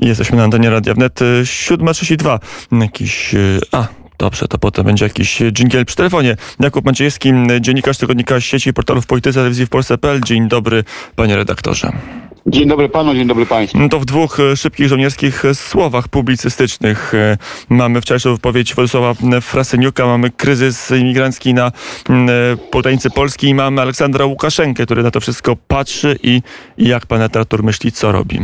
Jesteśmy na antenie Radia Wnet 7.32. Jakiś... A, Dobrze, to potem będzie jakiś dżingiel przy telefonie. Jakub Maciejewski, dziennikarz tygodnika sieci portalów Polityce Telewizji w Polsce.pl. Dzień dobry, panie redaktorze. Dzień dobry panu, dzień dobry państwu. No to w dwóch szybkich żołnierskich słowach publicystycznych mamy wczorajszą wypowiedź Władysława Frasyniuka, mamy kryzys imigrancki na Poltanicy Polski i mamy Aleksandra Łukaszenkę, który na to wszystko patrzy i, i jak pan literatur myśli, co robi?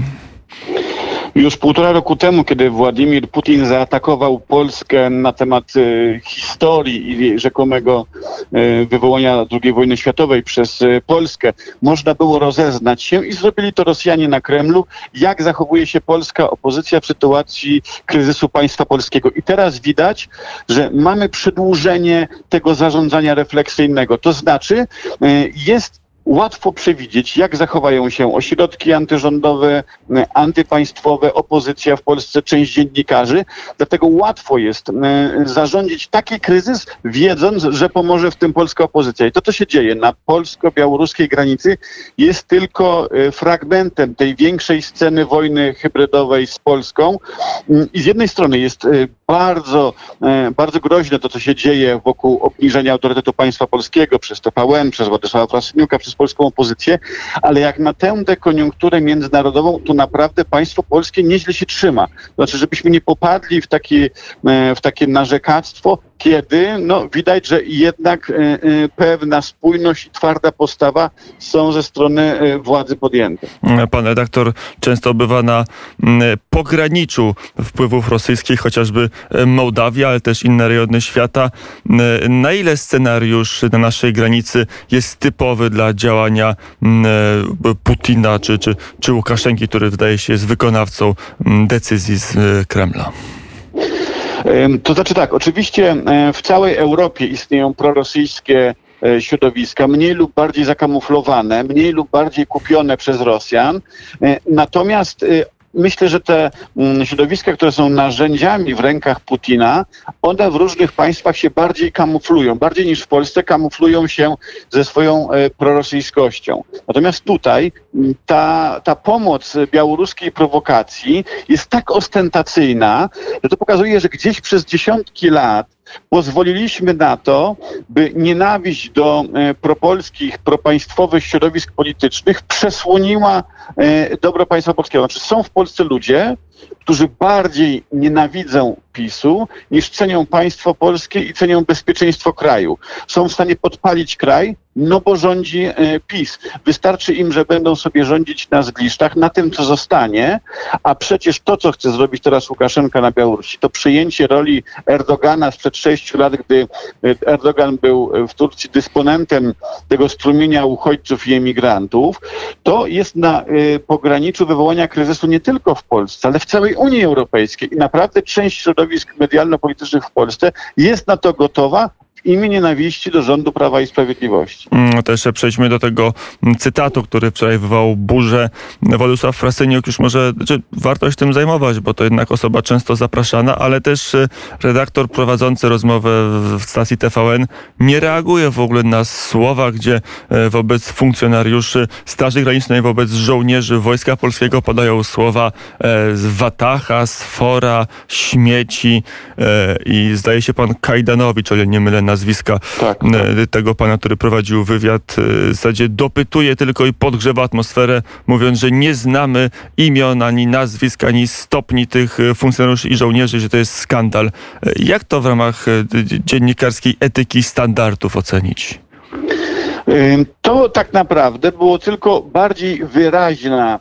Już półtora roku temu, kiedy Władimir Putin zaatakował Polskę na temat e, historii i rzekomego e, wywołania II wojny światowej przez e, Polskę, można było rozeznać się i zrobili to Rosjanie na Kremlu, jak zachowuje się polska opozycja w sytuacji kryzysu państwa polskiego. I teraz widać, że mamy przedłużenie tego zarządzania refleksyjnego. To znaczy, jest łatwo przewidzieć, jak zachowają się ośrodki antyrządowe, antypaństwowe, opozycja w Polsce, część dziennikarzy. Dlatego łatwo jest zarządzić taki kryzys, wiedząc, że pomoże w tym polska opozycja. I to, co się dzieje na polsko-białoruskiej granicy, jest tylko e, fragmentem tej większej sceny wojny hybrydowej z Polską. I z jednej strony jest e, bardzo, e, bardzo groźne to, co się dzieje wokół obniżenia autorytetu państwa polskiego przez TVN, przez Władysława Frasyniuka, przez polską opozycję, ale jak na tę dekoniunkturę międzynarodową, to naprawdę państwo polskie nieźle się trzyma. Znaczy, żebyśmy nie popadli w takie, w takie narzekactwo, kiedy no, widać, że jednak e, e, pewna spójność i twarda postawa są ze strony e, władzy podjęte. Pan redaktor często bywa na pograniczu wpływów rosyjskich, chociażby Mołdawia, ale też inne rejony świata. Na ile scenariusz na naszej granicy jest typowy dla działania Putina czy, czy, czy Łukaszenki, który wydaje się jest wykonawcą decyzji z Kremla? To znaczy tak, oczywiście w całej Europie istnieją prorosyjskie e, środowiska, mniej lub bardziej zakamuflowane, mniej lub bardziej kupione przez Rosjan. E, natomiast e, myślę, że te mm, środowiska, które są narzędziami w rękach Putina, one w różnych państwach się bardziej kamuflują, bardziej niż w Polsce kamuflują się ze swoją e, prorosyjskością. Natomiast tutaj mm, ta, ta pomoc białoruskiej prowokacji jest tak ostentacyjna, że to pokazuje, że gdzieś przez dziesiątki lat pozwoliliśmy na to, by nienawiść do e, propolskich, propaństwowych środowisk politycznych przesłoniła e, dobro państwa polskiego. Znaczy są w Polsce ludzie, którzy bardziej nienawidzą PiSu niż cenią państwo polskie i cenią bezpieczeństwo kraju. Są w stanie podpalić kraj, no bo rządzi e, PiS. Wystarczy im, że będą sobie rządzić na zgliszczach, na tym, co zostanie, a przecież to, co chce zrobić teraz Łukaszenka na Białorusi, to przyjęcie roli Erdogana sprzed sześciu lat, gdy e, Erdogan był w Turcji dysponentem tego strumienia uchodźców i emigrantów, to jest na e, pograniczu wywołania kryzysu nie tylko w Polsce, ale w całej Unii Europejskiej. I naprawdę część środowisk medialno-politycznych w Polsce jest na to gotowa, imię nienawiści do rządu Prawa i Sprawiedliwości. Mm, jeszcze przejdźmy do tego cytatu, który wczoraj wywołał burzę. Władysław Frasyniuk już może, znaczy, warto się tym zajmować, bo to jednak osoba często zapraszana, ale też y, redaktor prowadzący rozmowę w stacji TVN nie reaguje w ogóle na słowa, gdzie e, wobec funkcjonariuszy Straży Granicznej, wobec żołnierzy Wojska Polskiego padają słowa e, z Watacha, z Fora, śmieci e, i zdaje się pan Kajdanowicz, ale nie mylę nazwiska tak, tak. tego pana, który prowadził wywiad, w zasadzie dopytuje tylko i podgrzewa atmosferę, mówiąc, że nie znamy imion, ani nazwisk, ani stopni tych funkcjonariuszy i żołnierzy, że to jest skandal. Jak to w ramach dziennikarskiej etyki standardów ocenić? To tak naprawdę było tylko bardziej wyraźna,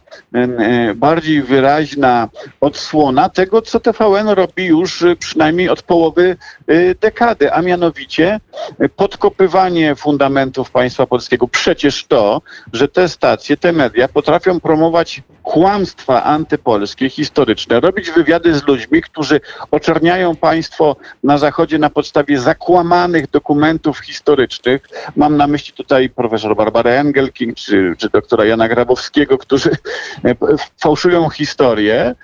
bardziej wyraźna odsłona tego, co TVN robi już y, przynajmniej od połowy y, dekady, a mianowicie podkopywanie fundamentów państwa polskiego. Przecież to, że te stacje, te media potrafią promować kłamstwa antypolskie, historyczne, robić wywiady z ludźmi, którzy oczerniają państwo na Zachodzie na podstawie zakłamanych dokumentów historycznych. Mam na myśli tutaj profesor Barbara Engelking, czy, czy doktora Jana Grabowskiego, którzy e, fałszują historię.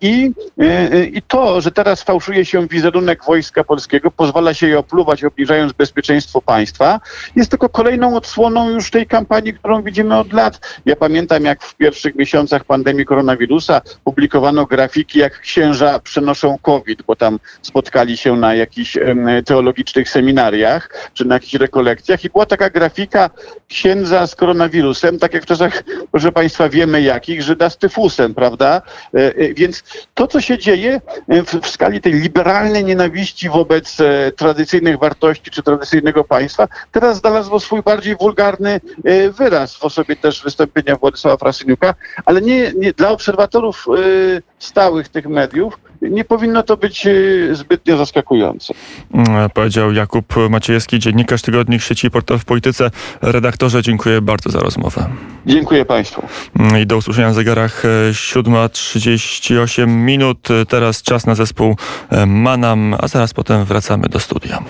I, e, I to, że teraz fałszuje się wizerunek Wojska Polskiego, pozwala się je opluwać, obniżając bezpieczeństwo państwa, jest tylko kolejną odsłoną już tej kampanii, którą widzimy od lat. Ja pamiętam, jak w pierwszych miesiącach pandemii koronawirusa publikowano grafiki, jak księża przenoszą COVID, bo tam spotkali się na jakichś teologicznych seminariach, czy na jakichś rekolekcjach i była taka grafika księdza z koronawirusem, tak jak w czasach, proszę Państwa, wiemy jakich, Żyda z tyfusem, prawda? E, e, Więc to, co się dzieje e, w, skali tej liberalnej nienawiści wobec tradycyjnych wartości czy tradycyjnego państwa, teraz znalazło swój bardziej wulgarny wyraz w osobie też wystąpienia Władysława Frasyniuka, ale nie, nie dla obserwatorów stałych tych mediów nie powinno to być e, zbytnio zaskakujące. Mm, Powiedział Jakub Maciejewski, dziennikarz tygodnik sieci Portal w Polityce. Redaktorze, dziękuję bardzo za rozmowę. Dziękuję Państwu. Mm, I do usłyszenia na zegarach e, 7.38 minut. Teraz czas na zespół e, Manam, a zaraz potem wracamy do studia.